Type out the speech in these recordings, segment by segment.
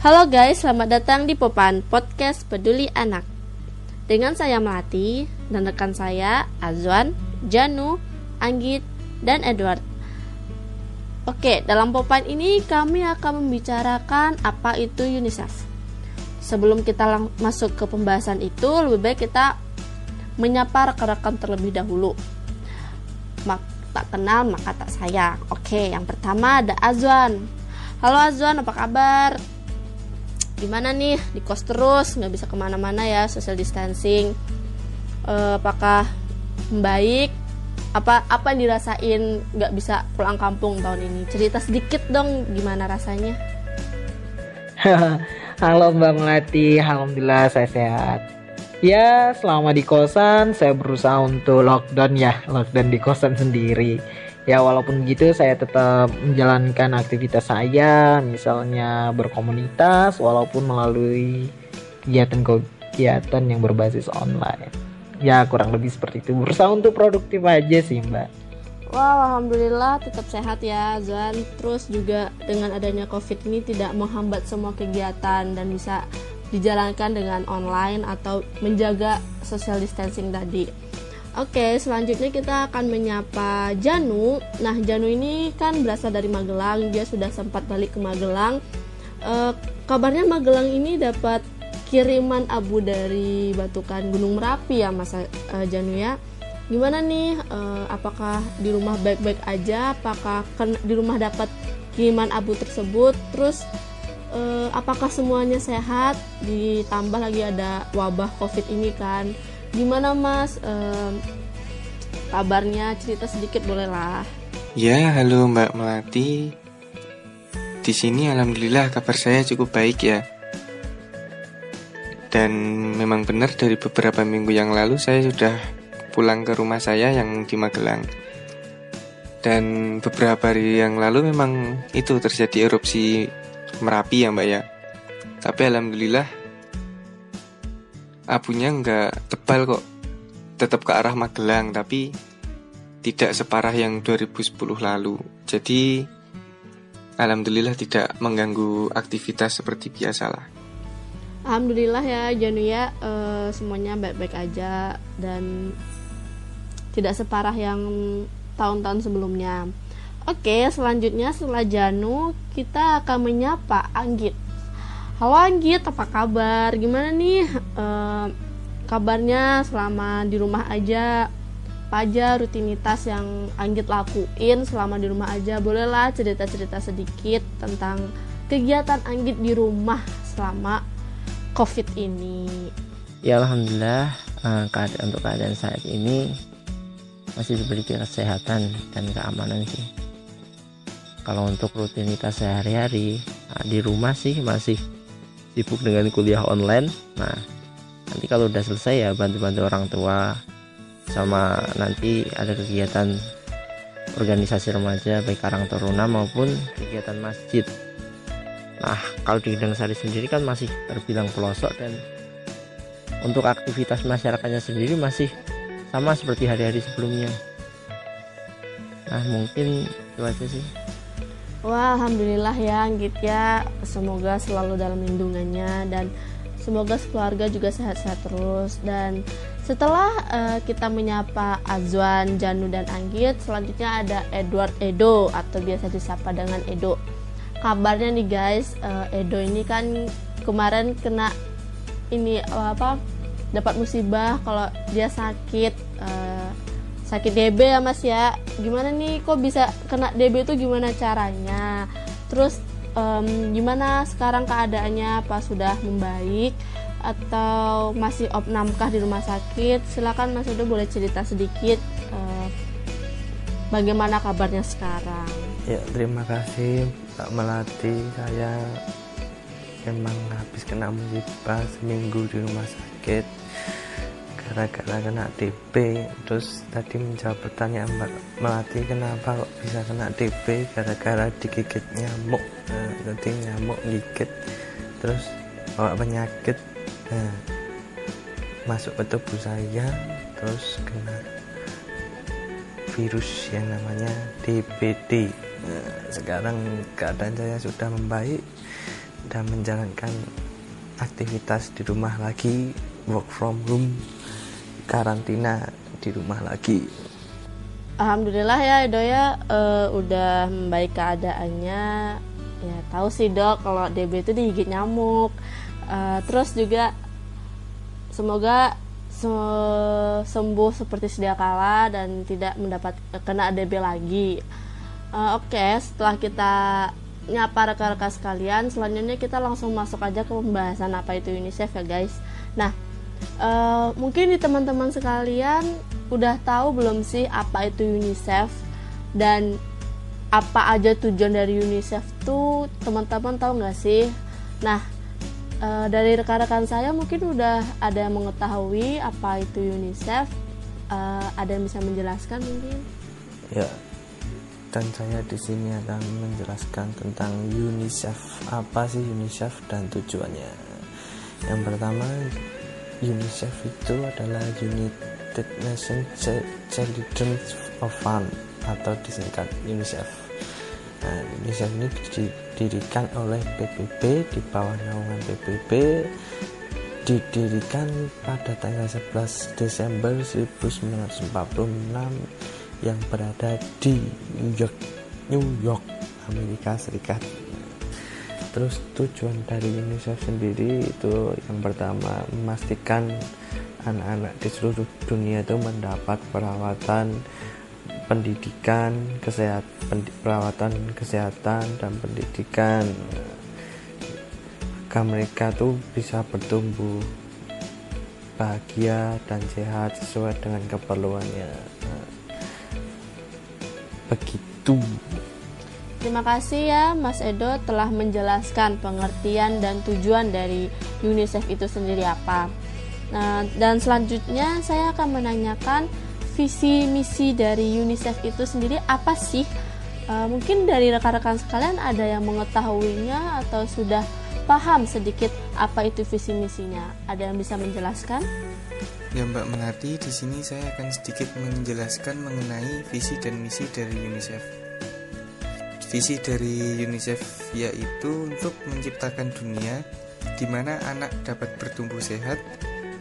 Halo guys, selamat datang di Popan Podcast Peduli Anak. Dengan saya Melati dan rekan saya Azwan, Janu, Anggit, dan Edward. Oke, dalam Popan ini kami akan membicarakan apa itu UNICEF. Sebelum kita masuk ke pembahasan itu, lebih baik kita menyapa rekan-rekan terlebih dahulu. Mak tak kenal maka tak sayang. Oke, yang pertama ada Azwan. Halo Azwan, apa kabar? Gimana nih? Di kos terus nggak bisa ke mana-mana ya social distancing. E, apakah membaik apa apa yang dirasain nggak bisa pulang kampung tahun ini? Cerita sedikit dong gimana rasanya? Halo mbak melati alhamdulillah saya sehat. Ya selama di kosan saya berusaha untuk lockdown ya lockdown di kosan sendiri ya walaupun begitu saya tetap menjalankan aktivitas saya misalnya berkomunitas walaupun melalui kegiatan-kegiatan yang berbasis online ya kurang lebih seperti itu berusaha untuk produktif aja sih mbak Wow, alhamdulillah tetap sehat ya Zan. Terus juga dengan adanya COVID ini tidak menghambat semua kegiatan dan bisa dijalankan dengan online atau menjaga social distancing tadi. Oke, selanjutnya kita akan menyapa Janu. Nah, Janu ini kan berasal dari Magelang. Dia sudah sempat balik ke Magelang. E, kabarnya Magelang ini dapat kiriman abu dari batukan Gunung Merapi ya, Mas e, Janu ya. Gimana nih? E, apakah di rumah baik-baik aja? Apakah di rumah dapat kiriman abu tersebut? Terus e, apakah semuanya sehat? Ditambah lagi ada wabah COVID ini kan gimana mas? Um, kabarnya? Cerita sedikit boleh lah. Ya halo mbak melati. Di sini alhamdulillah kabar saya cukup baik ya. Dan memang benar dari beberapa minggu yang lalu saya sudah pulang ke rumah saya yang di Magelang. Dan beberapa hari yang lalu memang itu terjadi erupsi Merapi ya mbak ya. Tapi alhamdulillah abunya nggak tebal kok tetap ke arah Magelang tapi tidak separah yang 2010 lalu jadi Alhamdulillah tidak mengganggu aktivitas seperti biasa lah Alhamdulillah ya Janu ya e, semuanya baik-baik aja dan tidak separah yang tahun-tahun sebelumnya. Oke, selanjutnya setelah Janu kita akan menyapa Anggit. Halo Anggit, apa kabar? Gimana nih e, kabarnya selama di rumah aja? Apa aja rutinitas yang Anggit lakuin selama di rumah aja? Bolehlah cerita-cerita sedikit tentang kegiatan Anggit di rumah selama COVID ini. Ya Alhamdulillah uh, keadaan untuk keadaan saat ini masih diberi kesehatan dan keamanan sih. Kalau untuk rutinitas sehari-hari nah, di rumah sih masih sibuk dengan kuliah online. Nah nanti kalau udah selesai ya bantu-bantu orang tua sama nanti ada kegiatan organisasi remaja baik Karang Taruna maupun kegiatan masjid. Nah kalau di Sari sendiri kan masih terbilang pelosok dan untuk aktivitas masyarakatnya sendiri masih sama seperti hari-hari sebelumnya. Nah mungkin itu aja sih Wah, alhamdulillah ya, Anggit ya. Semoga selalu dalam lindungannya dan semoga keluarga juga sehat-sehat terus. Dan setelah uh, kita menyapa Azwan, Janu dan Anggit, selanjutnya ada Edward Edo atau biasa disapa dengan Edo. Kabarnya nih guys, uh, Edo ini kan kemarin kena ini apa? Dapat musibah kalau dia sakit. Sakit DB ya mas ya. Gimana nih kok bisa kena DB itu gimana caranya? Terus um, gimana sekarang keadaannya apa sudah membaik atau masih opnamkah di rumah sakit? Silakan mas udah boleh cerita sedikit uh, bagaimana kabarnya sekarang. Ya terima kasih Pak Melati. Saya memang habis kena musibah seminggu di rumah sakit gara-gara kena DP terus tadi menjawab pertanyaan Mbak Melati kenapa kok bisa kena DP gara-gara digigit nyamuk. Nah, nyamuk gigit terus bawa penyakit nah, masuk ke tubuh saya. Terus kena virus yang namanya DPD nah, sekarang keadaan saya sudah membaik dan menjalankan aktivitas di rumah lagi work from home karantina di rumah lagi. Alhamdulillah ya Edo ya uh, udah membaik keadaannya. Ya tahu sih dok kalau DB itu digigit nyamuk. Uh, terus juga semoga sembuh seperti sedia kala dan tidak mendapat kena DB lagi. Uh, oke okay, setelah kita nyapa rekan-rekan sekalian selanjutnya kita langsung masuk aja ke pembahasan apa itu UNICEF ya guys. Nah uh, mungkin di teman-teman sekalian udah tahu belum sih apa itu UNICEF dan apa aja tujuan dari UNICEF tuh teman-teman tahu nggak sih? Nah e, dari rekan-rekan saya mungkin udah ada yang mengetahui apa itu UNICEF. E, ada yang bisa menjelaskan mungkin? Ya, dan saya di sini akan menjelaskan tentang UNICEF. Apa sih UNICEF dan tujuannya? Yang pertama, UNICEF itu adalah United Nations Children's Fund atau disingkat UNICEF. Nah, UNICEF ini didirikan oleh PBB di bawah naungan PBB didirikan pada tanggal 11 Desember 1946 yang berada di New York, New York, Amerika Serikat. Terus tujuan dari UNICEF sendiri itu yang pertama memastikan anak-anak di seluruh dunia itu mendapat perawatan pendidikan, kesehatan, perawatan kesehatan dan pendidikan agar mereka tuh bisa bertumbuh bahagia dan sehat sesuai dengan keperluannya. begitu. Terima kasih ya Mas Edo telah menjelaskan pengertian dan tujuan dari UNICEF itu sendiri apa. Nah, dan selanjutnya saya akan menanyakan visi misi dari UNICEF itu sendiri apa sih? Uh, mungkin dari rekan-rekan sekalian ada yang mengetahuinya atau sudah paham sedikit apa itu visi misinya. Ada yang bisa menjelaskan? Ya Mbak Melati, di sini saya akan sedikit menjelaskan mengenai visi dan misi dari UNICEF. Visi dari UNICEF yaitu untuk menciptakan dunia di mana anak dapat bertumbuh sehat,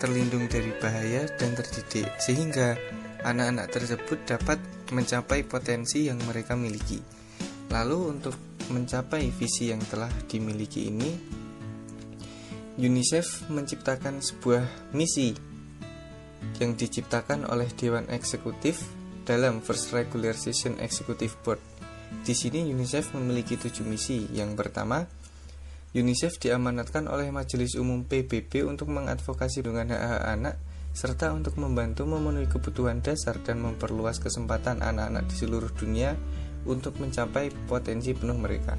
terlindung dari bahaya dan terdidik sehingga anak-anak tersebut dapat mencapai potensi yang mereka miliki. Lalu untuk mencapai visi yang telah dimiliki ini, UNICEF menciptakan sebuah misi yang diciptakan oleh Dewan Eksekutif dalam First Regular Session Executive Board. Di sini UNICEF memiliki tujuh misi. Yang pertama, UNICEF diamanatkan oleh Majelis Umum PBB untuk mengadvokasi dengan hak-hak anak serta untuk membantu memenuhi kebutuhan dasar dan memperluas kesempatan anak-anak di seluruh dunia untuk mencapai potensi penuh mereka.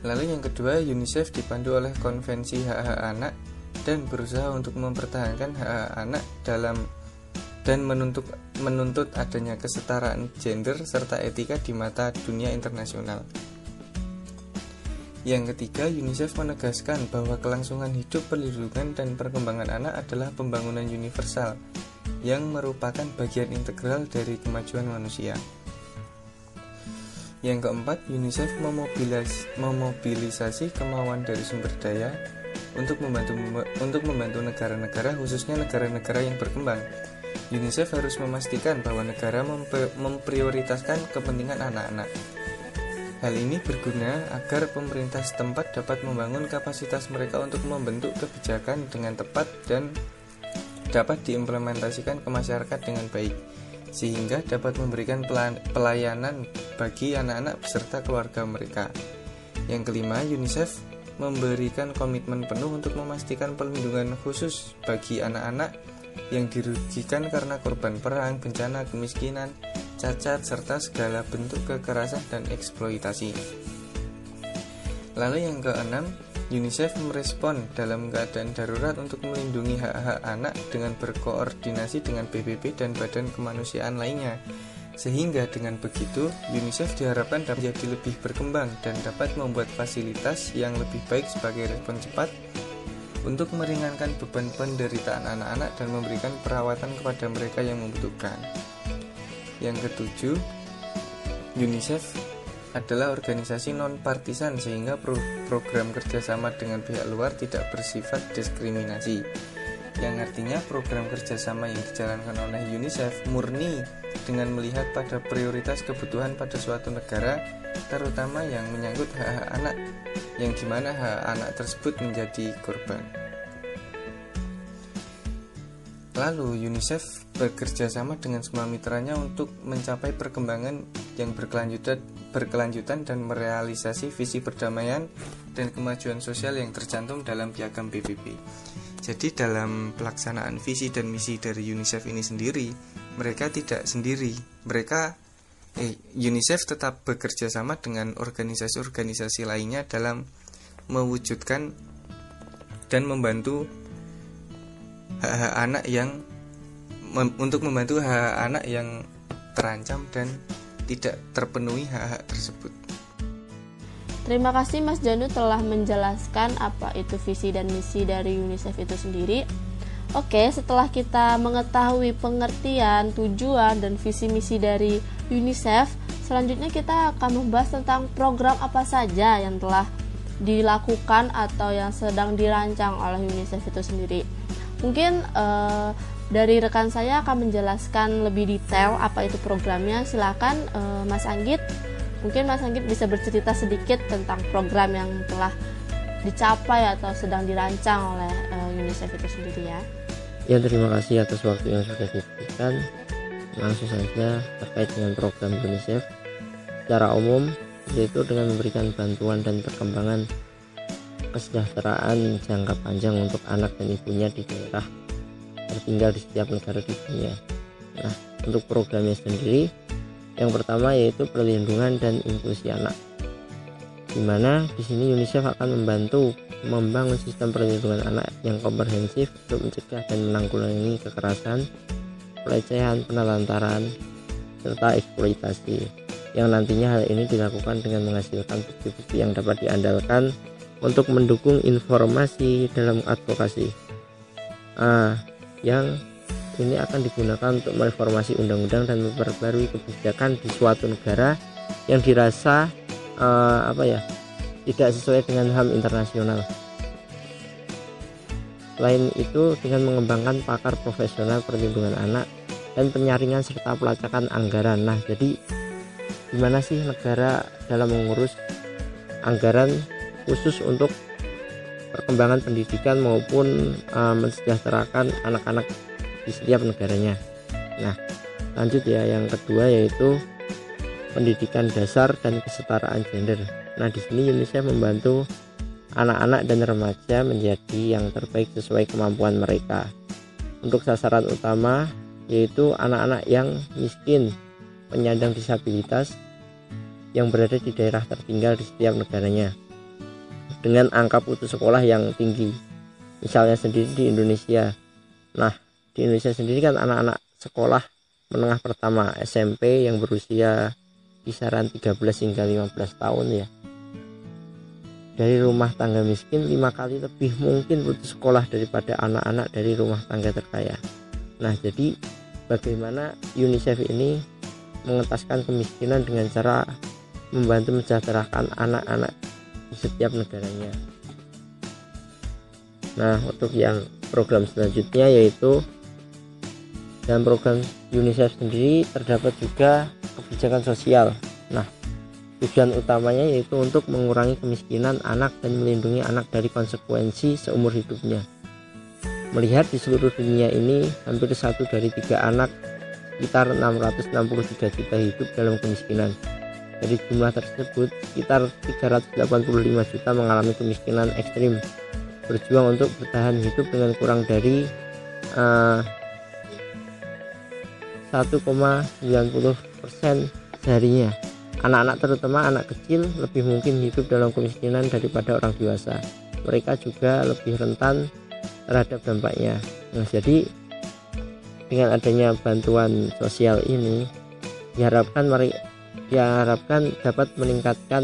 Lalu yang kedua, UNICEF dipandu oleh Konvensi Hak-Hak Anak dan berusaha untuk mempertahankan hak-hak anak dalam dan menuntut menuntut adanya kesetaraan gender serta etika di mata dunia internasional. Yang ketiga, UNICEF menegaskan bahwa kelangsungan hidup, perlindungan, dan perkembangan anak adalah pembangunan universal yang merupakan bagian integral dari kemajuan manusia. Yang keempat, UNICEF memobilisasi, memobilisasi kemauan dari sumber daya untuk membantu untuk membantu negara-negara khususnya negara-negara yang berkembang. UNICEF harus memastikan bahwa negara memprioritaskan kepentingan anak-anak Hal ini berguna agar pemerintah setempat dapat membangun kapasitas mereka untuk membentuk kebijakan dengan tepat dan dapat diimplementasikan ke masyarakat dengan baik, sehingga dapat memberikan pelayanan bagi anak-anak beserta keluarga mereka. Yang kelima, UNICEF memberikan komitmen penuh untuk memastikan perlindungan khusus bagi anak-anak yang dirugikan karena korban perang, bencana, kemiskinan, cacat, serta segala bentuk kekerasan dan eksploitasi. Lalu yang keenam, UNICEF merespon dalam keadaan darurat untuk melindungi hak-hak anak dengan berkoordinasi dengan PBB dan badan kemanusiaan lainnya. Sehingga dengan begitu, UNICEF diharapkan dapat menjadi lebih berkembang dan dapat membuat fasilitas yang lebih baik sebagai respon cepat untuk meringankan beban penderitaan anak-anak dan memberikan perawatan kepada mereka yang membutuhkan. Yang ketujuh, UNICEF adalah organisasi non-partisan sehingga pro program kerjasama dengan pihak luar tidak bersifat diskriminasi yang artinya program kerjasama yang dijalankan oleh UNICEF murni dengan melihat pada prioritas kebutuhan pada suatu negara terutama yang menyangkut hak-hak anak yang di mana hak anak tersebut menjadi korban Lalu UNICEF bekerja sama dengan semua mitranya untuk mencapai perkembangan yang berkelanjutan, berkelanjutan dan merealisasi visi perdamaian dan kemajuan sosial yang tercantum dalam piagam PBB. Jadi dalam pelaksanaan visi dan misi dari UNICEF ini sendiri, mereka tidak sendiri. Mereka eh, UNICEF tetap bekerja sama dengan organisasi-organisasi lainnya dalam mewujudkan dan membantu hak-hak anak yang mem, untuk membantu hak, hak anak yang terancam dan tidak terpenuhi hak-hak tersebut. Terima kasih Mas Janu telah menjelaskan apa itu visi dan misi dari UNICEF itu sendiri. Oke, setelah kita mengetahui pengertian, tujuan, dan visi misi dari UNICEF, selanjutnya kita akan membahas tentang program apa saja yang telah dilakukan atau yang sedang dirancang oleh UNICEF itu sendiri. Mungkin uh, dari rekan saya akan menjelaskan lebih detail apa itu programnya. Silakan uh, Mas Anggit Mungkin Mas Anggit bisa bercerita sedikit tentang program yang telah dicapai atau sedang dirancang oleh uh, UNICEF itu sendiri ya. Ya terima kasih atas waktu yang sudah diberikan. Langsung saja terkait dengan program UNICEF secara umum yaitu dengan memberikan bantuan dan perkembangan kesejahteraan jangka panjang untuk anak dan ibunya di daerah tertinggal di setiap negara di dunia. Nah, untuk programnya sendiri yang pertama yaitu perlindungan dan inklusi anak. Di mana di sini UNICEF akan membantu membangun sistem perlindungan anak yang komprehensif untuk mencegah dan menanggulangi kekerasan, pelecehan, penelantaran, serta eksploitasi. Yang nantinya hal ini dilakukan dengan menghasilkan bukti-bukti yang dapat diandalkan untuk mendukung informasi dalam advokasi. Ah, yang ini akan digunakan untuk mereformasi undang-undang dan memperbarui kebijakan di suatu negara yang dirasa uh, apa ya tidak sesuai dengan HAM internasional. Selain itu dengan mengembangkan pakar profesional perlindungan anak dan penyaringan serta pelacakan anggaran. Nah, jadi gimana sih negara dalam mengurus anggaran khusus untuk perkembangan pendidikan maupun uh, mensejahterakan anak-anak di setiap negaranya. Nah, lanjut ya yang kedua yaitu pendidikan dasar dan kesetaraan gender. Nah, di sini UNICEF membantu anak-anak dan remaja menjadi yang terbaik sesuai kemampuan mereka. Untuk sasaran utama yaitu anak-anak yang miskin, penyandang disabilitas yang berada di daerah tertinggal di setiap negaranya dengan angka putus sekolah yang tinggi. Misalnya sendiri di Indonesia. Nah, di Indonesia sendiri kan anak-anak sekolah menengah pertama SMP yang berusia kisaran 13 hingga 15 tahun ya. Dari rumah tangga miskin lima kali lebih mungkin putus sekolah daripada anak-anak dari rumah tangga terkaya. Nah jadi bagaimana UNICEF ini mengentaskan kemiskinan dengan cara membantu mensejahterakan anak-anak di setiap negaranya? Nah untuk yang program selanjutnya yaitu dalam program UNICEF sendiri terdapat juga kebijakan sosial. Nah, tujuan utamanya yaitu untuk mengurangi kemiskinan anak dan melindungi anak dari konsekuensi seumur hidupnya. Melihat di seluruh dunia ini, hampir satu dari tiga anak sekitar 663 juta hidup dalam kemiskinan. Dari jumlah tersebut, sekitar 385 juta mengalami kemiskinan ekstrim. Berjuang untuk bertahan hidup dengan kurang dari uh, 1,90% seharinya. Anak-anak terutama anak kecil lebih mungkin hidup dalam kemiskinan daripada orang dewasa. Mereka juga lebih rentan terhadap dampaknya. Nah, jadi dengan adanya bantuan sosial ini diharapkan mari diharapkan dapat meningkatkan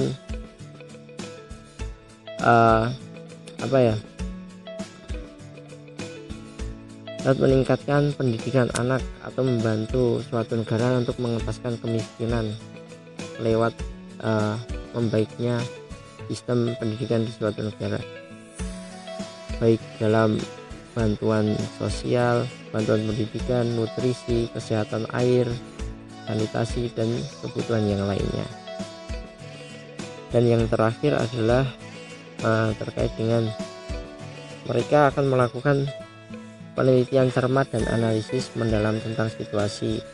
uh, apa ya dapat meningkatkan pendidikan anak atau membantu suatu negara untuk mengentaskan kemiskinan lewat uh, membaiknya sistem pendidikan di suatu negara baik dalam bantuan sosial, bantuan pendidikan, nutrisi, kesehatan air, sanitasi, dan kebutuhan yang lainnya. Dan yang terakhir adalah uh, terkait dengan mereka akan melakukan penelitian cermat dan analisis mendalam tentang situasi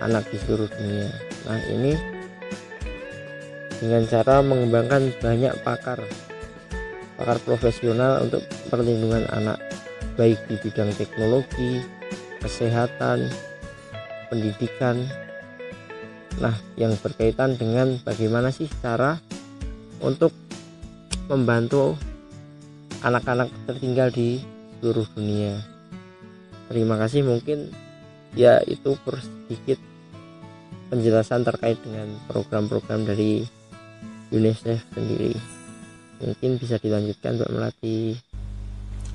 anak di seluruh dunia. Nah, ini dengan cara mengembangkan banyak pakar pakar profesional untuk perlindungan anak baik di bidang teknologi, kesehatan, pendidikan. Nah, yang berkaitan dengan bagaimana sih cara untuk membantu anak-anak tertinggal di seluruh dunia. Terima kasih mungkin ya itu sedikit penjelasan terkait dengan program-program dari UNICEF sendiri. Mungkin bisa dilanjutkan Mbak Melati.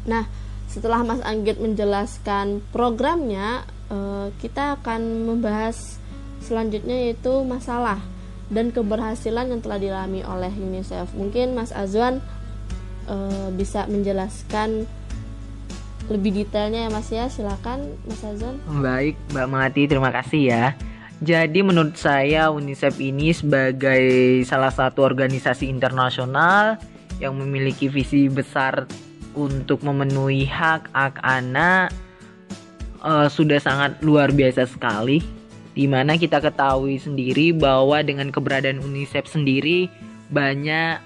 Nah setelah Mas Anggit menjelaskan programnya eh, kita akan membahas selanjutnya yaitu masalah dan keberhasilan yang telah dialami oleh UNICEF. Mungkin Mas Azwan eh, bisa menjelaskan lebih detailnya ya Mas ya. Silakan Mas Azwan baik Mbak Melati terima kasih ya. Jadi menurut saya UNICEF ini sebagai salah satu organisasi internasional yang memiliki visi besar untuk memenuhi hak-hak anak uh, sudah sangat luar biasa sekali. Di mana kita ketahui sendiri bahwa dengan keberadaan UNICEF sendiri banyak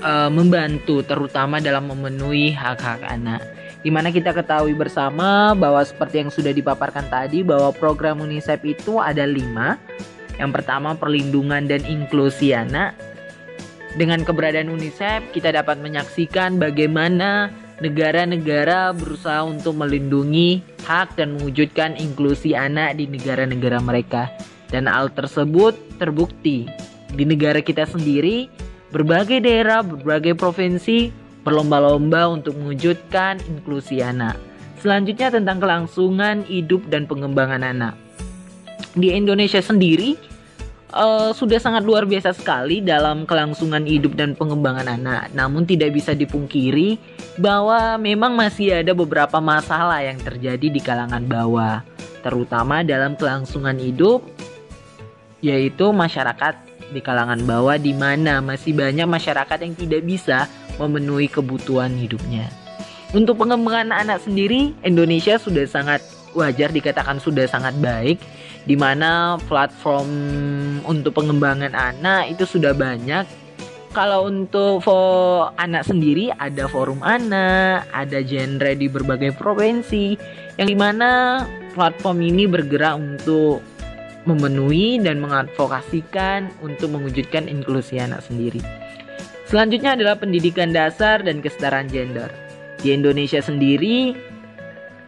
uh, membantu terutama dalam memenuhi hak-hak anak di mana kita ketahui bersama bahwa seperti yang sudah dipaparkan tadi bahwa program UNICEF itu ada lima yang pertama perlindungan dan inklusi anak dengan keberadaan UNICEF, kita dapat menyaksikan bagaimana negara-negara berusaha untuk melindungi hak dan mewujudkan inklusi anak di negara-negara mereka. Dan hal tersebut terbukti di negara kita sendiri, berbagai daerah, berbagai provinsi berlomba-lomba untuk mewujudkan inklusi anak. Selanjutnya tentang kelangsungan hidup dan pengembangan anak. Di Indonesia sendiri, uh, sudah sangat luar biasa sekali dalam kelangsungan hidup dan pengembangan anak. Namun tidak bisa dipungkiri bahwa memang masih ada beberapa masalah yang terjadi di kalangan bawah, terutama dalam kelangsungan hidup yaitu masyarakat di kalangan bawah di mana masih banyak masyarakat yang tidak bisa memenuhi kebutuhan hidupnya. Untuk pengembangan anak sendiri, Indonesia sudah sangat wajar dikatakan sudah sangat baik di mana platform untuk pengembangan anak itu sudah banyak. Kalau untuk for anak sendiri ada forum anak, ada genre di berbagai provinsi yang di mana platform ini bergerak untuk memenuhi dan mengadvokasikan untuk mewujudkan inklusi anak sendiri. Selanjutnya adalah pendidikan dasar dan kesetaraan gender. Di Indonesia sendiri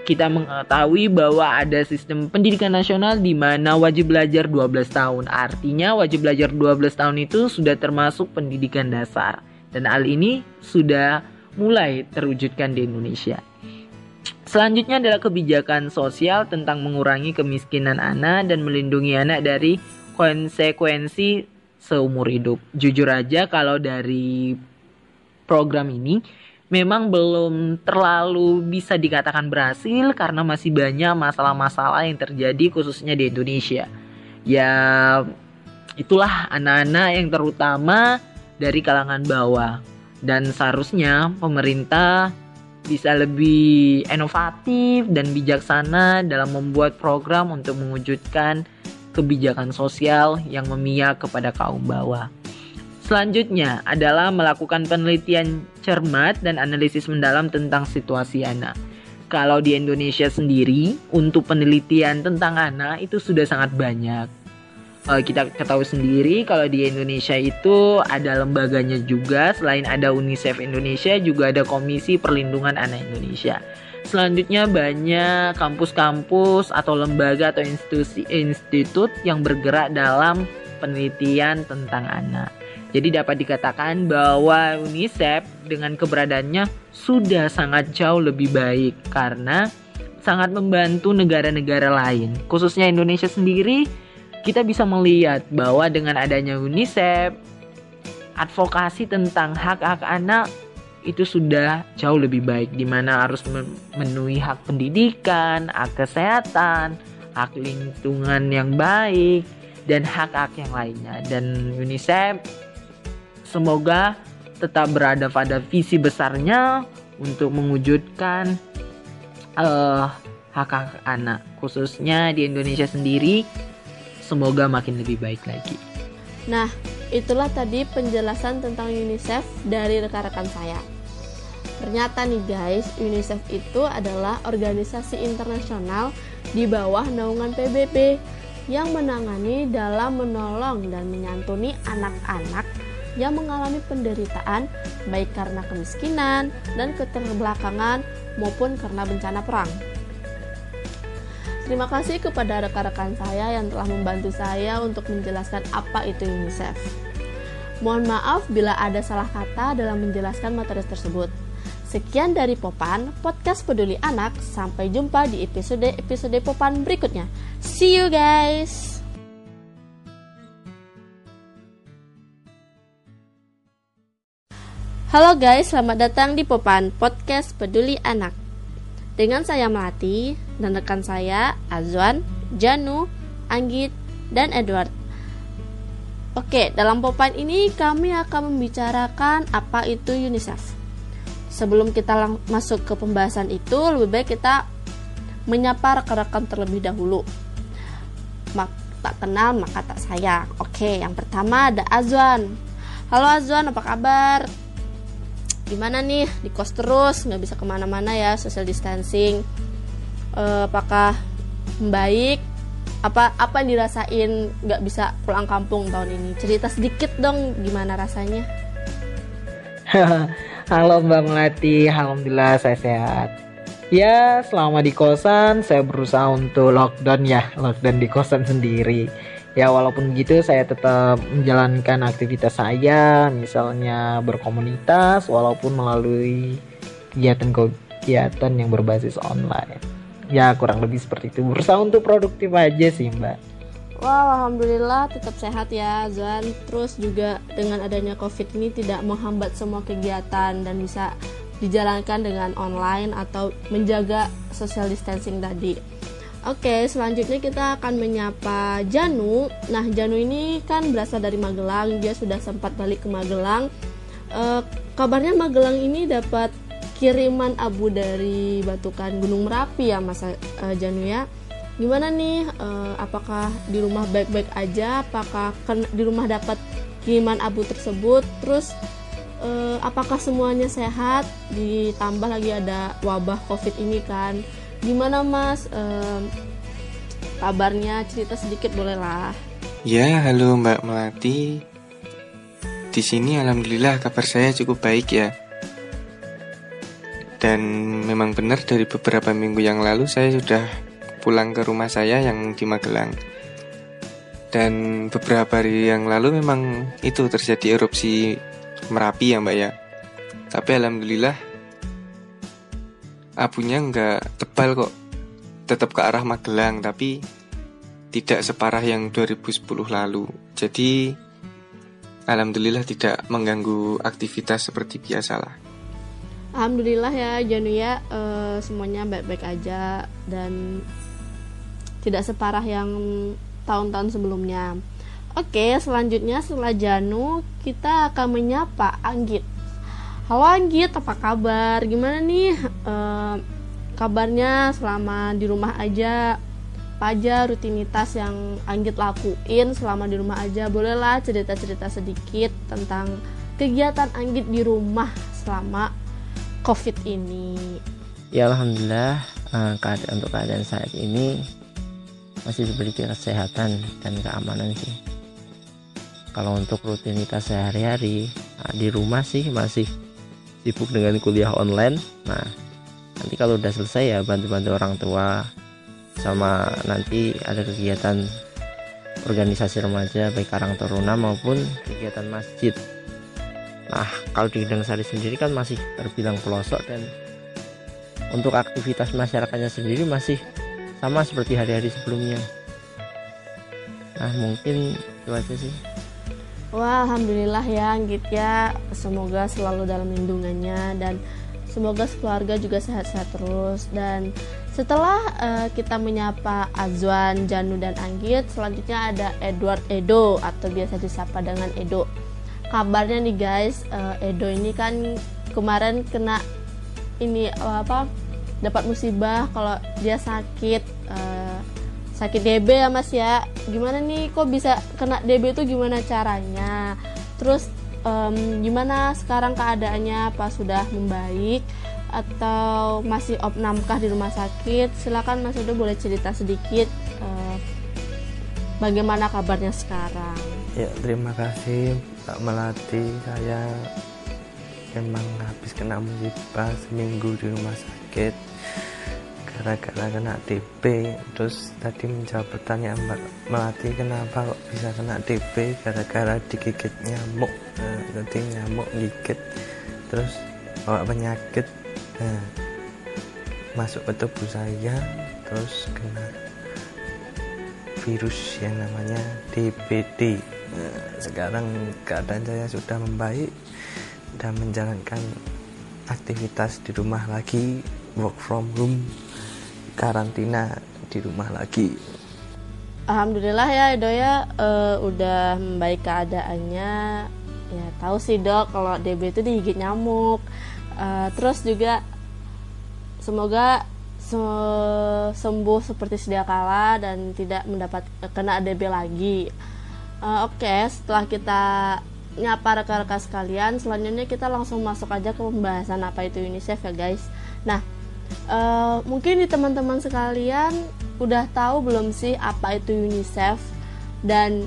kita mengetahui bahwa ada sistem pendidikan nasional di mana wajib belajar 12 tahun. Artinya wajib belajar 12 tahun itu sudah termasuk pendidikan dasar. Dan hal ini sudah mulai terwujudkan di Indonesia. Selanjutnya adalah kebijakan sosial tentang mengurangi kemiskinan anak dan melindungi anak dari konsekuensi seumur hidup. Jujur aja kalau dari program ini memang belum terlalu bisa dikatakan berhasil karena masih banyak masalah-masalah yang terjadi khususnya di Indonesia. Ya itulah anak-anak yang terutama dari kalangan bawah dan seharusnya pemerintah bisa lebih inovatif dan bijaksana dalam membuat program untuk mewujudkan kebijakan sosial yang memihak kepada kaum bawah. Selanjutnya adalah melakukan penelitian cermat dan analisis mendalam tentang situasi anak. Kalau di Indonesia sendiri, untuk penelitian tentang anak itu sudah sangat banyak. Uh, kita ketahui sendiri kalau di Indonesia itu ada lembaganya juga, selain ada UNICEF Indonesia juga ada Komisi Perlindungan Anak Indonesia. Selanjutnya banyak kampus-kampus atau lembaga atau institusi institut yang bergerak dalam penelitian tentang anak. Jadi dapat dikatakan bahwa UNICEF dengan keberadaannya sudah sangat jauh lebih baik karena sangat membantu negara-negara lain. Khususnya Indonesia sendiri, kita bisa melihat bahwa dengan adanya UNICEF, advokasi tentang hak-hak anak itu sudah jauh lebih baik di mana harus memenuhi hak pendidikan, hak kesehatan, hak lingkungan yang baik dan hak-hak yang lainnya dan UNICEF semoga tetap berada pada visi besarnya untuk mewujudkan uh, hak-hak anak khususnya di Indonesia sendiri semoga makin lebih baik lagi. Nah, itulah tadi penjelasan tentang UNICEF dari rekan-rekan saya. Ternyata nih guys, UNICEF itu adalah organisasi internasional di bawah naungan PBB yang menangani dalam menolong dan menyantuni anak-anak yang mengalami penderitaan baik karena kemiskinan dan keterbelakangan maupun karena bencana perang. Terima kasih kepada rekan-rekan saya yang telah membantu saya untuk menjelaskan apa itu UNICEF. Mohon maaf bila ada salah kata dalam menjelaskan materi tersebut. Sekian dari Popan, podcast peduli anak. Sampai jumpa di episode-episode Popan berikutnya. See you guys! Halo guys, selamat datang di Popan, podcast peduli anak. Dengan saya Melati dan rekan saya Azwan, Janu, Anggit, dan Edward. Oke, dalam popan ini kami akan membicarakan apa itu UNICEF. Sebelum kita masuk ke pembahasan itu, lebih baik kita menyapa rekan-rekan terlebih dahulu. Mak tak kenal maka tak sayang. Oke, yang pertama ada Azwan. Halo Azwan, apa kabar? gimana nih di kos terus nggak bisa ke mana-mana ya social distancing e, apakah baik apa apa yang dirasain nggak bisa pulang kampung tahun ini cerita sedikit dong gimana rasanya halo mbak melati. Alhamdulillah saya sehat. Ya selama di kosan saya berusaha untuk lockdown ya. Lockdown di kosan sendiri. Ya walaupun begitu saya tetap menjalankan aktivitas saya. Misalnya berkomunitas walaupun melalui kegiatan-kegiatan yang berbasis online. Ya kurang lebih seperti itu. Berusaha untuk produktif aja sih mbak Wah, alhamdulillah tetap sehat ya, Zan. Terus juga dengan adanya COVID ini tidak menghambat semua kegiatan dan bisa dijalankan dengan online atau menjaga social distancing tadi. Oke, selanjutnya kita akan menyapa Janu. Nah, Janu ini kan berasal dari Magelang. Dia sudah sempat balik ke Magelang. E, kabarnya Magelang ini dapat kiriman abu dari batukan Gunung Merapi ya, Mas e, Janu ya. Gimana nih? E, apakah di rumah baik-baik aja? Apakah di rumah dapat kiriman abu tersebut? Terus e, apakah semuanya sehat? Ditambah lagi ada wabah COVID ini kan gimana mas um, kabarnya cerita sedikit boleh lah ya halo mbak melati di sini alhamdulillah kabar saya cukup baik ya dan memang benar dari beberapa minggu yang lalu saya sudah pulang ke rumah saya yang di Magelang. Dan beberapa hari yang lalu memang itu terjadi erupsi Merapi ya mbak ya. Tapi alhamdulillah abunya nggak tebal kok. Tetap ke arah Magelang tapi tidak separah yang 2010 lalu. Jadi Alhamdulillah tidak mengganggu aktivitas seperti biasa lah Alhamdulillah ya Janu ya. E, semuanya baik-baik aja. Dan tidak separah yang tahun-tahun sebelumnya Oke selanjutnya setelah Janu kita akan menyapa Anggit Halo Anggit, apa kabar? Gimana nih uh, kabarnya selama di rumah aja? Apa aja rutinitas yang Anggit lakuin selama di rumah aja? Bolehlah cerita-cerita sedikit tentang kegiatan Anggit di rumah selama COVID ini. Ya Alhamdulillah keadaan untuk keadaan saat ini masih diberi kesehatan dan keamanan sih. Kalau untuk rutinitas sehari-hari nah, di rumah sih masih sibuk dengan kuliah online nah nanti kalau udah selesai ya bantu-bantu orang tua sama nanti ada kegiatan organisasi remaja baik Karang Taruna maupun kegiatan masjid nah kalau di Gedang Sari sendiri kan masih terbilang pelosok dan untuk aktivitas masyarakatnya sendiri masih sama seperti hari-hari sebelumnya nah mungkin itu aja sih Wah, alhamdulillah ya Anggit ya. Semoga selalu dalam lindungannya dan semoga keluarga juga sehat-sehat terus dan setelah uh, kita menyapa Azwan, Janu dan Anggit, selanjutnya ada Edward Edo atau biasa disapa dengan Edo. Kabarnya nih guys, uh, Edo ini kan kemarin kena ini apa dapat musibah kalau dia sakit uh, sakit DB ya mas ya. Gimana nih kok bisa kena DB itu gimana caranya? Terus um, gimana sekarang keadaannya apa sudah membaik atau masih opnamkah di rumah sakit? Silakan mas Edo boleh cerita sedikit uh, bagaimana kabarnya sekarang. Ya terima kasih Pak Melati. Saya memang habis kena musibah seminggu di rumah sakit gara-gara kena DB terus tadi menjawab pertanyaan Mbak Melati kenapa kok bisa kena DB gara-gara digigit nyamuk. Nah, jadi nyamuk gigit terus bawa penyakit. Nah, masuk ke tubuh saya terus kena virus yang namanya DBD nah, sekarang keadaan saya sudah membaik dan menjalankan aktivitas di rumah lagi work from home karantina di rumah lagi. Alhamdulillah ya Edo ya uh, udah membaik keadaannya. Ya tahu sih dok kalau DB itu digigit nyamuk. Uh, terus juga semoga se sembuh seperti sedia kala dan tidak mendapat kena DB lagi. Uh, Oke, okay, setelah kita nyapa rekan-rekan sekalian, selanjutnya kita langsung masuk aja ke pembahasan apa itu UNICEF ya guys. Nah, uh, mungkin di teman-teman sekalian udah tahu belum sih apa itu UNICEF dan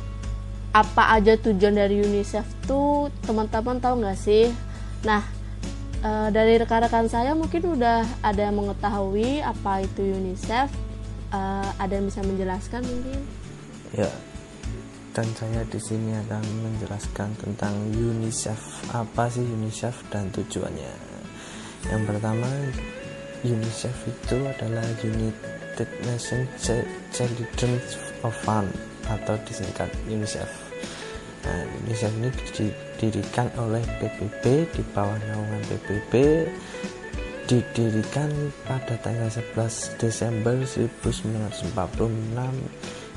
apa aja tujuan dari UNICEF tuh teman-teman tahu nggak sih? Nah uh, dari rekan-rekan saya mungkin udah ada yang mengetahui apa itu UNICEF. Uh, ada yang bisa menjelaskan mungkin? Ya, dan saya di sini akan menjelaskan tentang UNICEF. Apa sih UNICEF dan tujuannya? Yang pertama, UNICEF itu adalah United Nations Children's Fund atau disingkat UNICEF. Nah, UNICEF ini didirikan oleh PBB di bawah naungan PBB didirikan pada tanggal 11 Desember 1946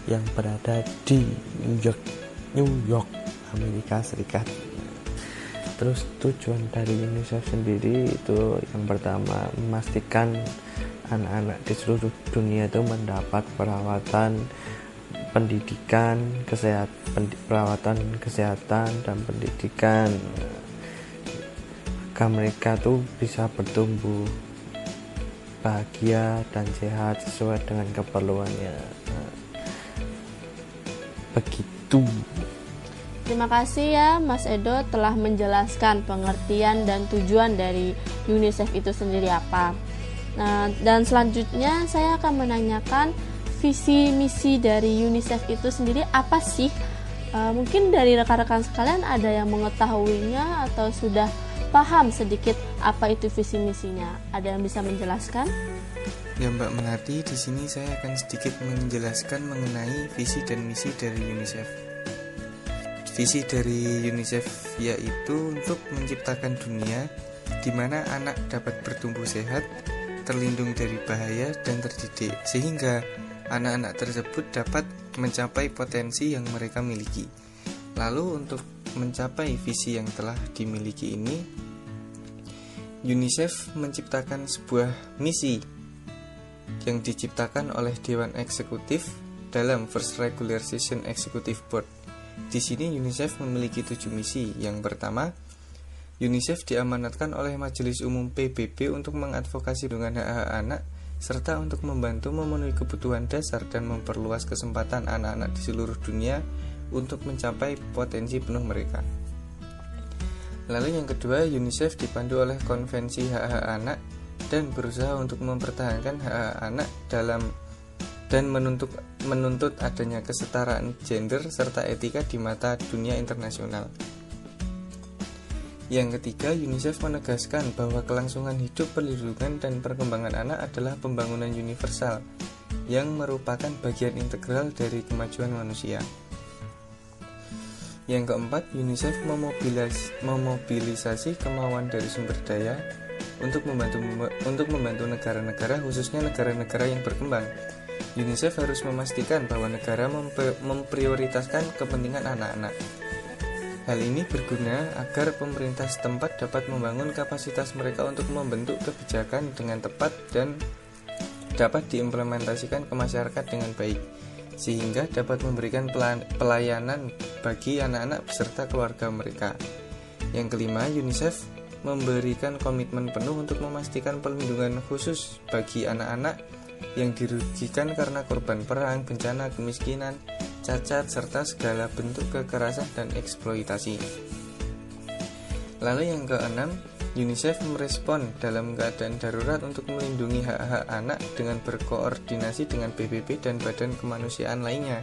yang berada di New York, New York, Amerika Serikat terus tujuan dari UNICEF sendiri itu yang pertama memastikan anak-anak di seluruh dunia itu mendapat perawatan pendidikan kesehatan perawatan kesehatan dan pendidikan. Agar mereka tuh bisa bertumbuh bahagia dan sehat sesuai dengan keperluannya. Nah, begitu Terima kasih ya Mas Edo telah menjelaskan pengertian dan tujuan dari UNICEF itu sendiri apa. Nah, dan selanjutnya saya akan menanyakan visi misi dari UNICEF itu sendiri apa sih? Uh, mungkin dari rekan-rekan sekalian ada yang mengetahuinya atau sudah paham sedikit apa itu visi misinya. Ada yang bisa menjelaskan? Ya Mbak Melati, di sini saya akan sedikit menjelaskan mengenai visi dan misi dari UNICEF. Visi dari UNICEF yaitu untuk menciptakan dunia di mana anak dapat bertumbuh sehat, terlindung dari bahaya dan terdidik sehingga anak-anak tersebut dapat mencapai potensi yang mereka miliki. Lalu untuk mencapai visi yang telah dimiliki ini UNICEF menciptakan sebuah misi yang diciptakan oleh Dewan Eksekutif dalam First Regular Session Executive Board di sini UNICEF memiliki tujuh misi. Yang pertama, UNICEF diamanatkan oleh Majelis Umum PBB untuk mengadvokasi dengan hak-hak anak serta untuk membantu memenuhi kebutuhan dasar dan memperluas kesempatan anak-anak di seluruh dunia untuk mencapai potensi penuh mereka. Lalu yang kedua, UNICEF dipandu oleh Konvensi Hak-Hak Anak dan berusaha untuk mempertahankan hak-hak anak dalam dan menuntut, menuntut adanya kesetaraan gender serta etika di mata dunia internasional. Yang ketiga, UNICEF menegaskan bahwa kelangsungan hidup, perlindungan, dan perkembangan anak adalah pembangunan universal yang merupakan bagian integral dari kemajuan manusia. Yang keempat, UNICEF memobilis, memobilisasi kemauan dari sumber daya untuk membantu untuk membantu negara-negara khususnya negara-negara yang berkembang. UNICEF harus memastikan bahwa negara memprioritaskan kepentingan anak-anak. Hal ini berguna agar pemerintah setempat dapat membangun kapasitas mereka untuk membentuk kebijakan dengan tepat dan dapat diimplementasikan ke masyarakat dengan baik sehingga dapat memberikan pelayanan bagi anak-anak beserta keluarga mereka. Yang kelima, UNICEF memberikan komitmen penuh untuk memastikan perlindungan khusus bagi anak-anak yang dirugikan karena korban perang, bencana, kemiskinan, cacat, serta segala bentuk kekerasan dan eksploitasi. Lalu yang keenam, UNICEF merespon dalam keadaan darurat untuk melindungi hak-hak anak dengan berkoordinasi dengan PBB dan badan kemanusiaan lainnya.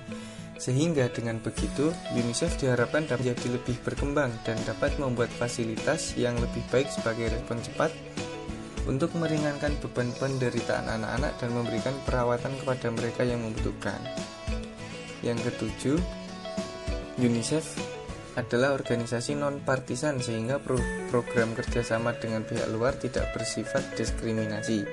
Sehingga dengan begitu, UNICEF diharapkan dapat menjadi lebih berkembang dan dapat membuat fasilitas yang lebih baik sebagai respon cepat untuk meringankan beban penderitaan anak-anak dan memberikan perawatan kepada mereka yang membutuhkan. Yang ketujuh, UNICEF adalah organisasi non-partisan sehingga pro program kerjasama dengan pihak luar tidak bersifat diskriminasi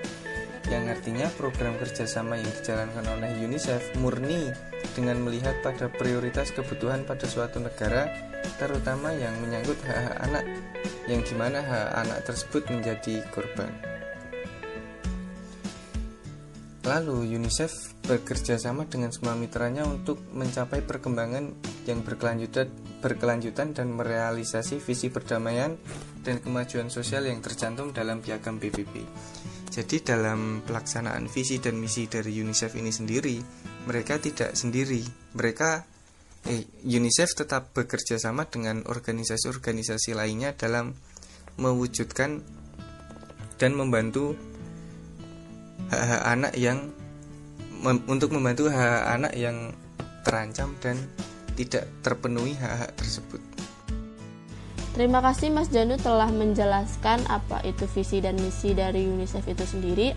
yang artinya program kerjasama yang dijalankan oleh UNICEF murni dengan melihat pada prioritas kebutuhan pada suatu negara terutama yang menyangkut hak-hak anak yang di mana hak anak tersebut menjadi korban. Lalu UNICEF bekerja sama dengan semua mitranya untuk mencapai perkembangan yang berkelanjutan, berkelanjutan dan merealisasi visi perdamaian dan kemajuan sosial yang tercantum dalam piagam PBB. Jadi dalam pelaksanaan visi dan misi dari UNICEF ini sendiri, mereka tidak sendiri. Mereka eh, UNICEF tetap bekerja sama dengan organisasi-organisasi lainnya dalam mewujudkan dan membantu hak-hak anak yang mem, untuk membantu hak, hak anak yang terancam dan tidak terpenuhi hak-hak tersebut. Terima kasih Mas Janu telah menjelaskan apa itu visi dan misi dari UNICEF itu sendiri.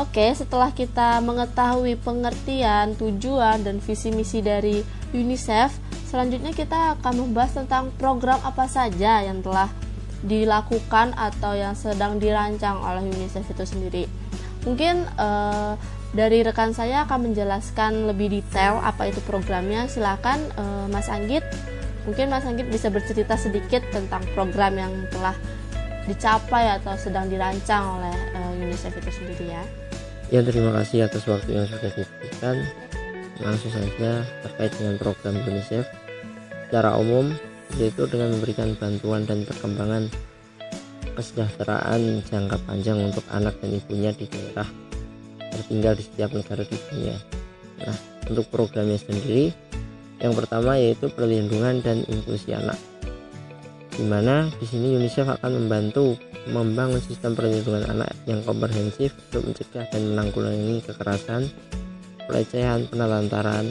Oke, setelah kita mengetahui pengertian, tujuan, dan visi misi dari UNICEF, selanjutnya kita akan membahas tentang program apa saja yang telah dilakukan atau yang sedang dirancang oleh UNICEF itu sendiri. Mungkin uh, dari rekan saya akan menjelaskan lebih detail apa itu programnya. Silakan uh, Mas Anggit. Mungkin Mas Anggit bisa bercerita sedikit tentang program yang telah dicapai atau sedang dirancang oleh uh, UNICEF itu sendiri ya. Ya terima kasih atas waktu yang sudah diberikan. Langsung saja terkait dengan program UNICEF secara umum yaitu dengan memberikan bantuan dan perkembangan kesejahteraan jangka panjang untuk anak dan ibunya di daerah tertinggal di setiap negara di dunia. Nah, untuk programnya sendiri, yang pertama yaitu perlindungan dan inklusi anak. Di mana di sini UNICEF akan membantu membangun sistem perlindungan anak yang komprehensif untuk mencegah dan menanggulangi kekerasan, pelecehan, penelantaran,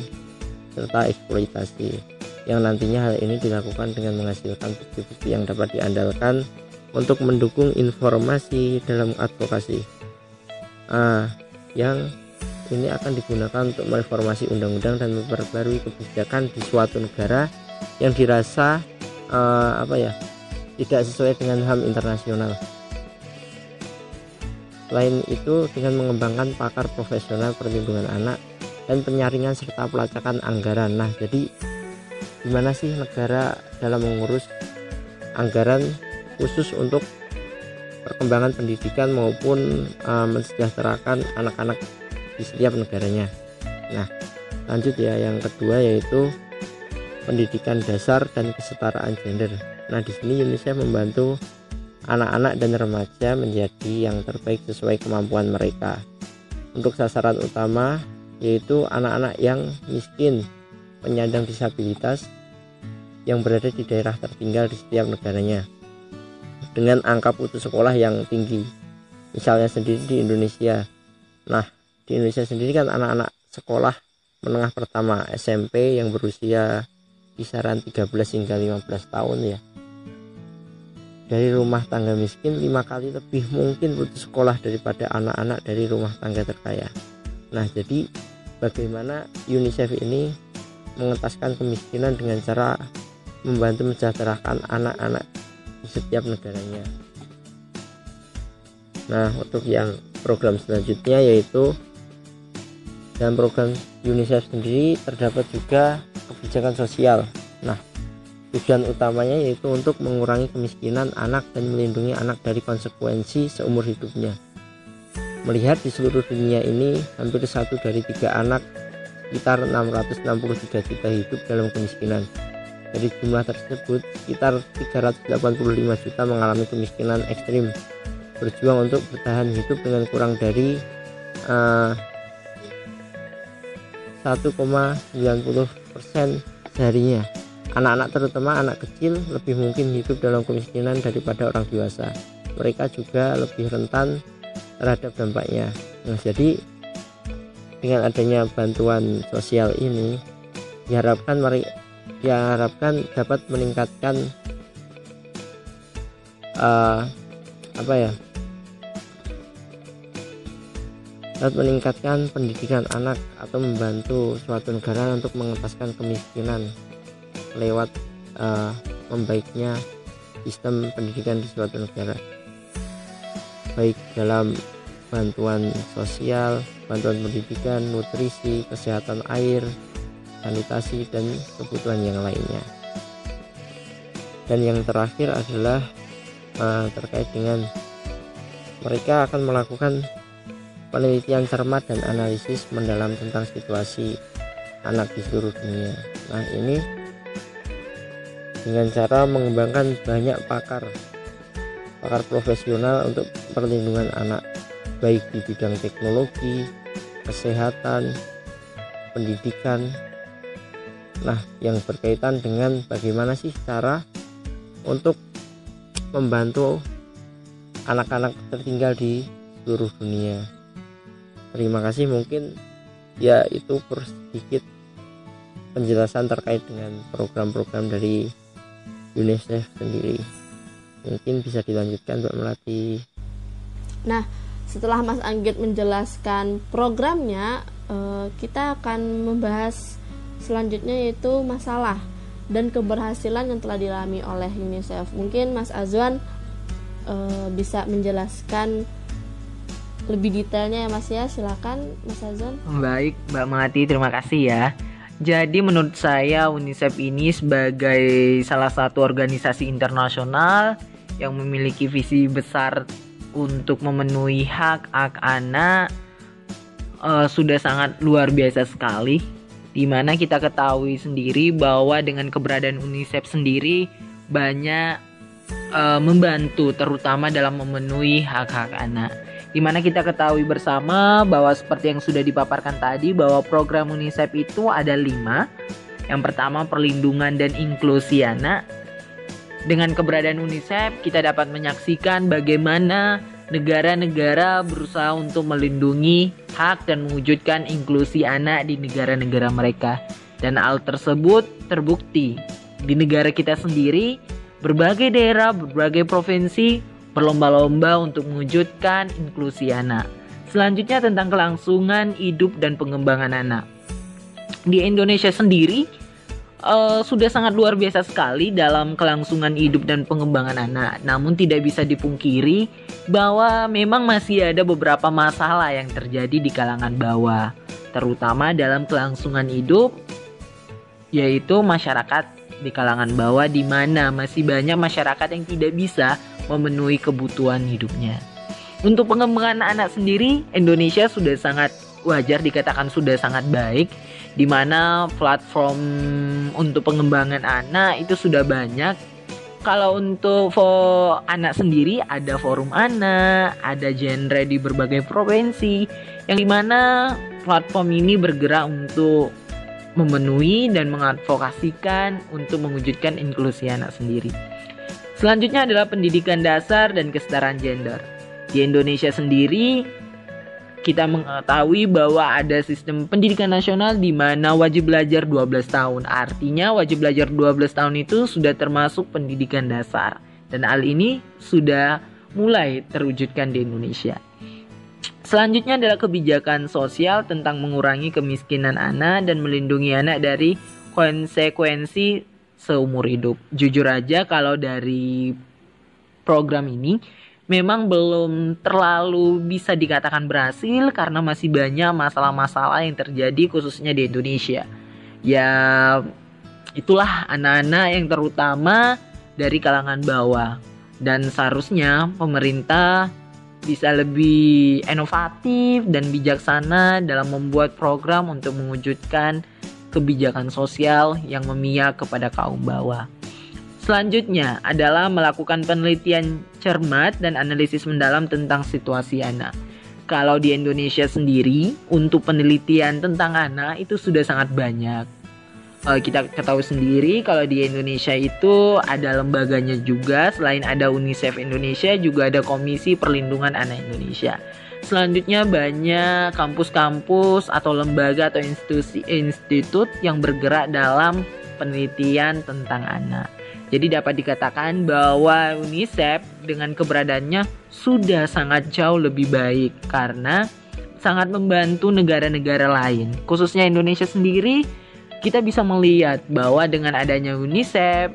serta eksploitasi. Yang nantinya hal ini dilakukan dengan menghasilkan bukti-bukti yang dapat diandalkan untuk mendukung informasi dalam advokasi ah, yang ini akan digunakan untuk mereformasi undang-undang dan memperbarui kebijakan di suatu negara yang dirasa uh, apa ya tidak sesuai dengan HAM internasional. Selain itu dengan mengembangkan pakar profesional perlindungan anak dan penyaringan serta pelacakan anggaran. Nah, jadi gimana sih negara dalam mengurus anggaran khusus untuk perkembangan pendidikan maupun uh, mensejahterakan anak-anak di setiap negaranya. Nah, lanjut ya yang kedua yaitu pendidikan dasar dan kesetaraan gender. Nah, di sini UNICEF membantu anak-anak dan remaja menjadi yang terbaik sesuai kemampuan mereka. Untuk sasaran utama yaitu anak-anak yang miskin, penyandang disabilitas yang berada di daerah tertinggal di setiap negaranya dengan angka putus sekolah yang tinggi. Misalnya sendiri di Indonesia. Nah, di Indonesia sendiri kan anak-anak sekolah menengah pertama SMP yang berusia kisaran 13 hingga 15 tahun ya. Dari rumah tangga miskin lima kali lebih mungkin putus sekolah daripada anak-anak dari rumah tangga terkaya. Nah, jadi bagaimana UNICEF ini mengentaskan kemiskinan dengan cara membantu mensejahterakan anak-anak di setiap negaranya. Nah, untuk yang program selanjutnya yaitu dalam program UNICEF sendiri terdapat juga kebijakan sosial. Nah, tujuan utamanya yaitu untuk mengurangi kemiskinan anak dan melindungi anak dari konsekuensi seumur hidupnya. Melihat di seluruh dunia ini hampir satu dari tiga anak sekitar 663 juta hidup dalam kemiskinan. Dari jumlah tersebut, sekitar 385 juta mengalami kemiskinan ekstrim berjuang untuk bertahan hidup dengan kurang dari uh, 1,90% seharinya. Anak-anak terutama anak kecil lebih mungkin hidup dalam kemiskinan daripada orang dewasa. Mereka juga lebih rentan terhadap dampaknya. Nah, jadi dengan adanya bantuan sosial ini diharapkan mereka diharapkan dapat meningkatkan uh, apa ya dapat meningkatkan pendidikan anak atau membantu suatu negara untuk mengentaskan kemiskinan lewat uh, membaiknya sistem pendidikan di suatu negara baik dalam bantuan sosial, bantuan pendidikan, nutrisi, kesehatan air, sanitasi, dan kebutuhan yang lainnya. Dan yang terakhir adalah uh, terkait dengan mereka akan melakukan penelitian cermat dan analisis mendalam tentang situasi anak di seluruh dunia. Nah, ini dengan cara mengembangkan banyak pakar pakar profesional untuk perlindungan anak baik di bidang teknologi, kesehatan, pendidikan. Nah, yang berkaitan dengan bagaimana sih cara untuk membantu anak-anak tertinggal di seluruh dunia terima kasih mungkin ya itu sedikit penjelasan terkait dengan program-program dari UNICEF sendiri. Mungkin bisa dilanjutkan Mbak Melati. Nah setelah Mas Anggit menjelaskan programnya eh, kita akan membahas selanjutnya yaitu masalah dan keberhasilan yang telah dialami oleh UNICEF. Mungkin Mas Azwan eh, bisa menjelaskan lebih detailnya ya Mas ya. Silakan Mas Azan. Baik Mbak Melati terima kasih ya. Jadi menurut saya UNICEF ini sebagai salah satu organisasi internasional yang memiliki visi besar untuk memenuhi hak hak anak uh, sudah sangat luar biasa sekali. Di mana kita ketahui sendiri bahwa dengan keberadaan UNICEF sendiri banyak uh, membantu terutama dalam memenuhi hak-hak anak di mana kita ketahui bersama bahwa seperti yang sudah dipaparkan tadi bahwa program UNICEF itu ada lima. Yang pertama perlindungan dan inklusi anak. Dengan keberadaan UNICEF kita dapat menyaksikan bagaimana negara-negara berusaha untuk melindungi hak dan mewujudkan inklusi anak di negara-negara mereka. Dan hal tersebut terbukti di negara kita sendiri, berbagai daerah, berbagai provinsi berlomba-lomba untuk mewujudkan inklusi anak. Selanjutnya tentang kelangsungan hidup dan pengembangan anak. Di Indonesia sendiri uh, sudah sangat luar biasa sekali dalam kelangsungan hidup dan pengembangan anak. Namun tidak bisa dipungkiri bahwa memang masih ada beberapa masalah yang terjadi di kalangan bawah, terutama dalam kelangsungan hidup yaitu masyarakat di kalangan bawah di mana masih banyak masyarakat yang tidak bisa memenuhi kebutuhan hidupnya. Untuk pengembangan anak sendiri, Indonesia sudah sangat wajar dikatakan sudah sangat baik di mana platform untuk pengembangan anak itu sudah banyak. Kalau untuk for anak sendiri ada forum anak, ada genre di berbagai provinsi yang di mana platform ini bergerak untuk memenuhi dan mengadvokasikan untuk mewujudkan inklusi anak sendiri. Selanjutnya adalah pendidikan dasar dan kesetaraan gender. Di Indonesia sendiri, kita mengetahui bahwa ada sistem pendidikan nasional di mana wajib belajar 12 tahun. Artinya wajib belajar 12 tahun itu sudah termasuk pendidikan dasar. Dan hal ini sudah mulai terwujudkan di Indonesia. Selanjutnya adalah kebijakan sosial tentang mengurangi kemiskinan anak dan melindungi anak dari konsekuensi seumur hidup. Jujur aja kalau dari program ini memang belum terlalu bisa dikatakan berhasil karena masih banyak masalah-masalah yang terjadi khususnya di Indonesia. Ya itulah anak-anak yang terutama dari kalangan bawah dan seharusnya pemerintah bisa lebih inovatif dan bijaksana dalam membuat program untuk mewujudkan kebijakan sosial yang memihak kepada kaum bawah. Selanjutnya adalah melakukan penelitian cermat dan analisis mendalam tentang situasi anak. Kalau di Indonesia sendiri, untuk penelitian tentang anak itu sudah sangat banyak. Uh, kita ketahui sendiri kalau di Indonesia itu ada lembaganya juga selain ada UNICEF Indonesia juga ada Komisi Perlindungan Anak Indonesia. Selanjutnya banyak kampus-kampus atau lembaga atau institusi institut yang bergerak dalam penelitian tentang anak. Jadi dapat dikatakan bahwa UNICEF dengan keberadaannya sudah sangat jauh lebih baik karena sangat membantu negara-negara lain. Khususnya Indonesia sendiri, kita bisa melihat bahwa dengan adanya UNICEF,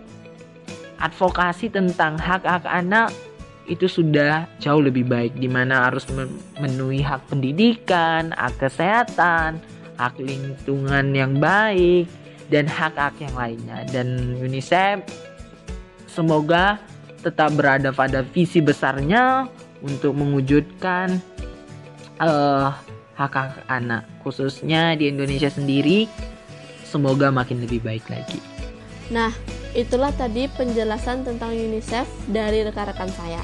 advokasi tentang hak-hak anak itu sudah jauh lebih baik di mana harus memenuhi hak pendidikan, hak kesehatan, hak lingkungan yang baik dan hak-hak yang lainnya. Dan UNICEF semoga tetap berada pada visi besarnya untuk mewujudkan uh, hak-hak anak khususnya di Indonesia sendiri semoga makin lebih baik lagi. Nah, Itulah tadi penjelasan tentang UNICEF dari rekan-rekan saya.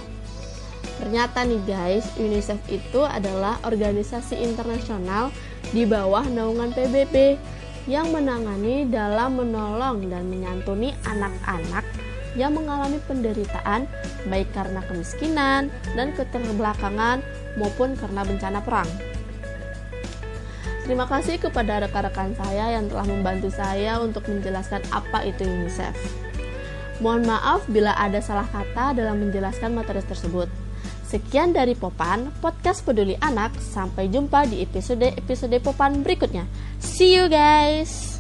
Ternyata nih guys, UNICEF itu adalah organisasi internasional di bawah naungan PBB yang menangani dalam menolong dan menyantuni anak-anak yang mengalami penderitaan baik karena kemiskinan dan keterbelakangan maupun karena bencana perang. Terima kasih kepada rekan-rekan saya yang telah membantu saya untuk menjelaskan apa itu UNICEF. Mohon maaf bila ada salah kata dalam menjelaskan materi tersebut. Sekian dari Popan, podcast peduli anak. Sampai jumpa di episode-episode Popan berikutnya. See you guys!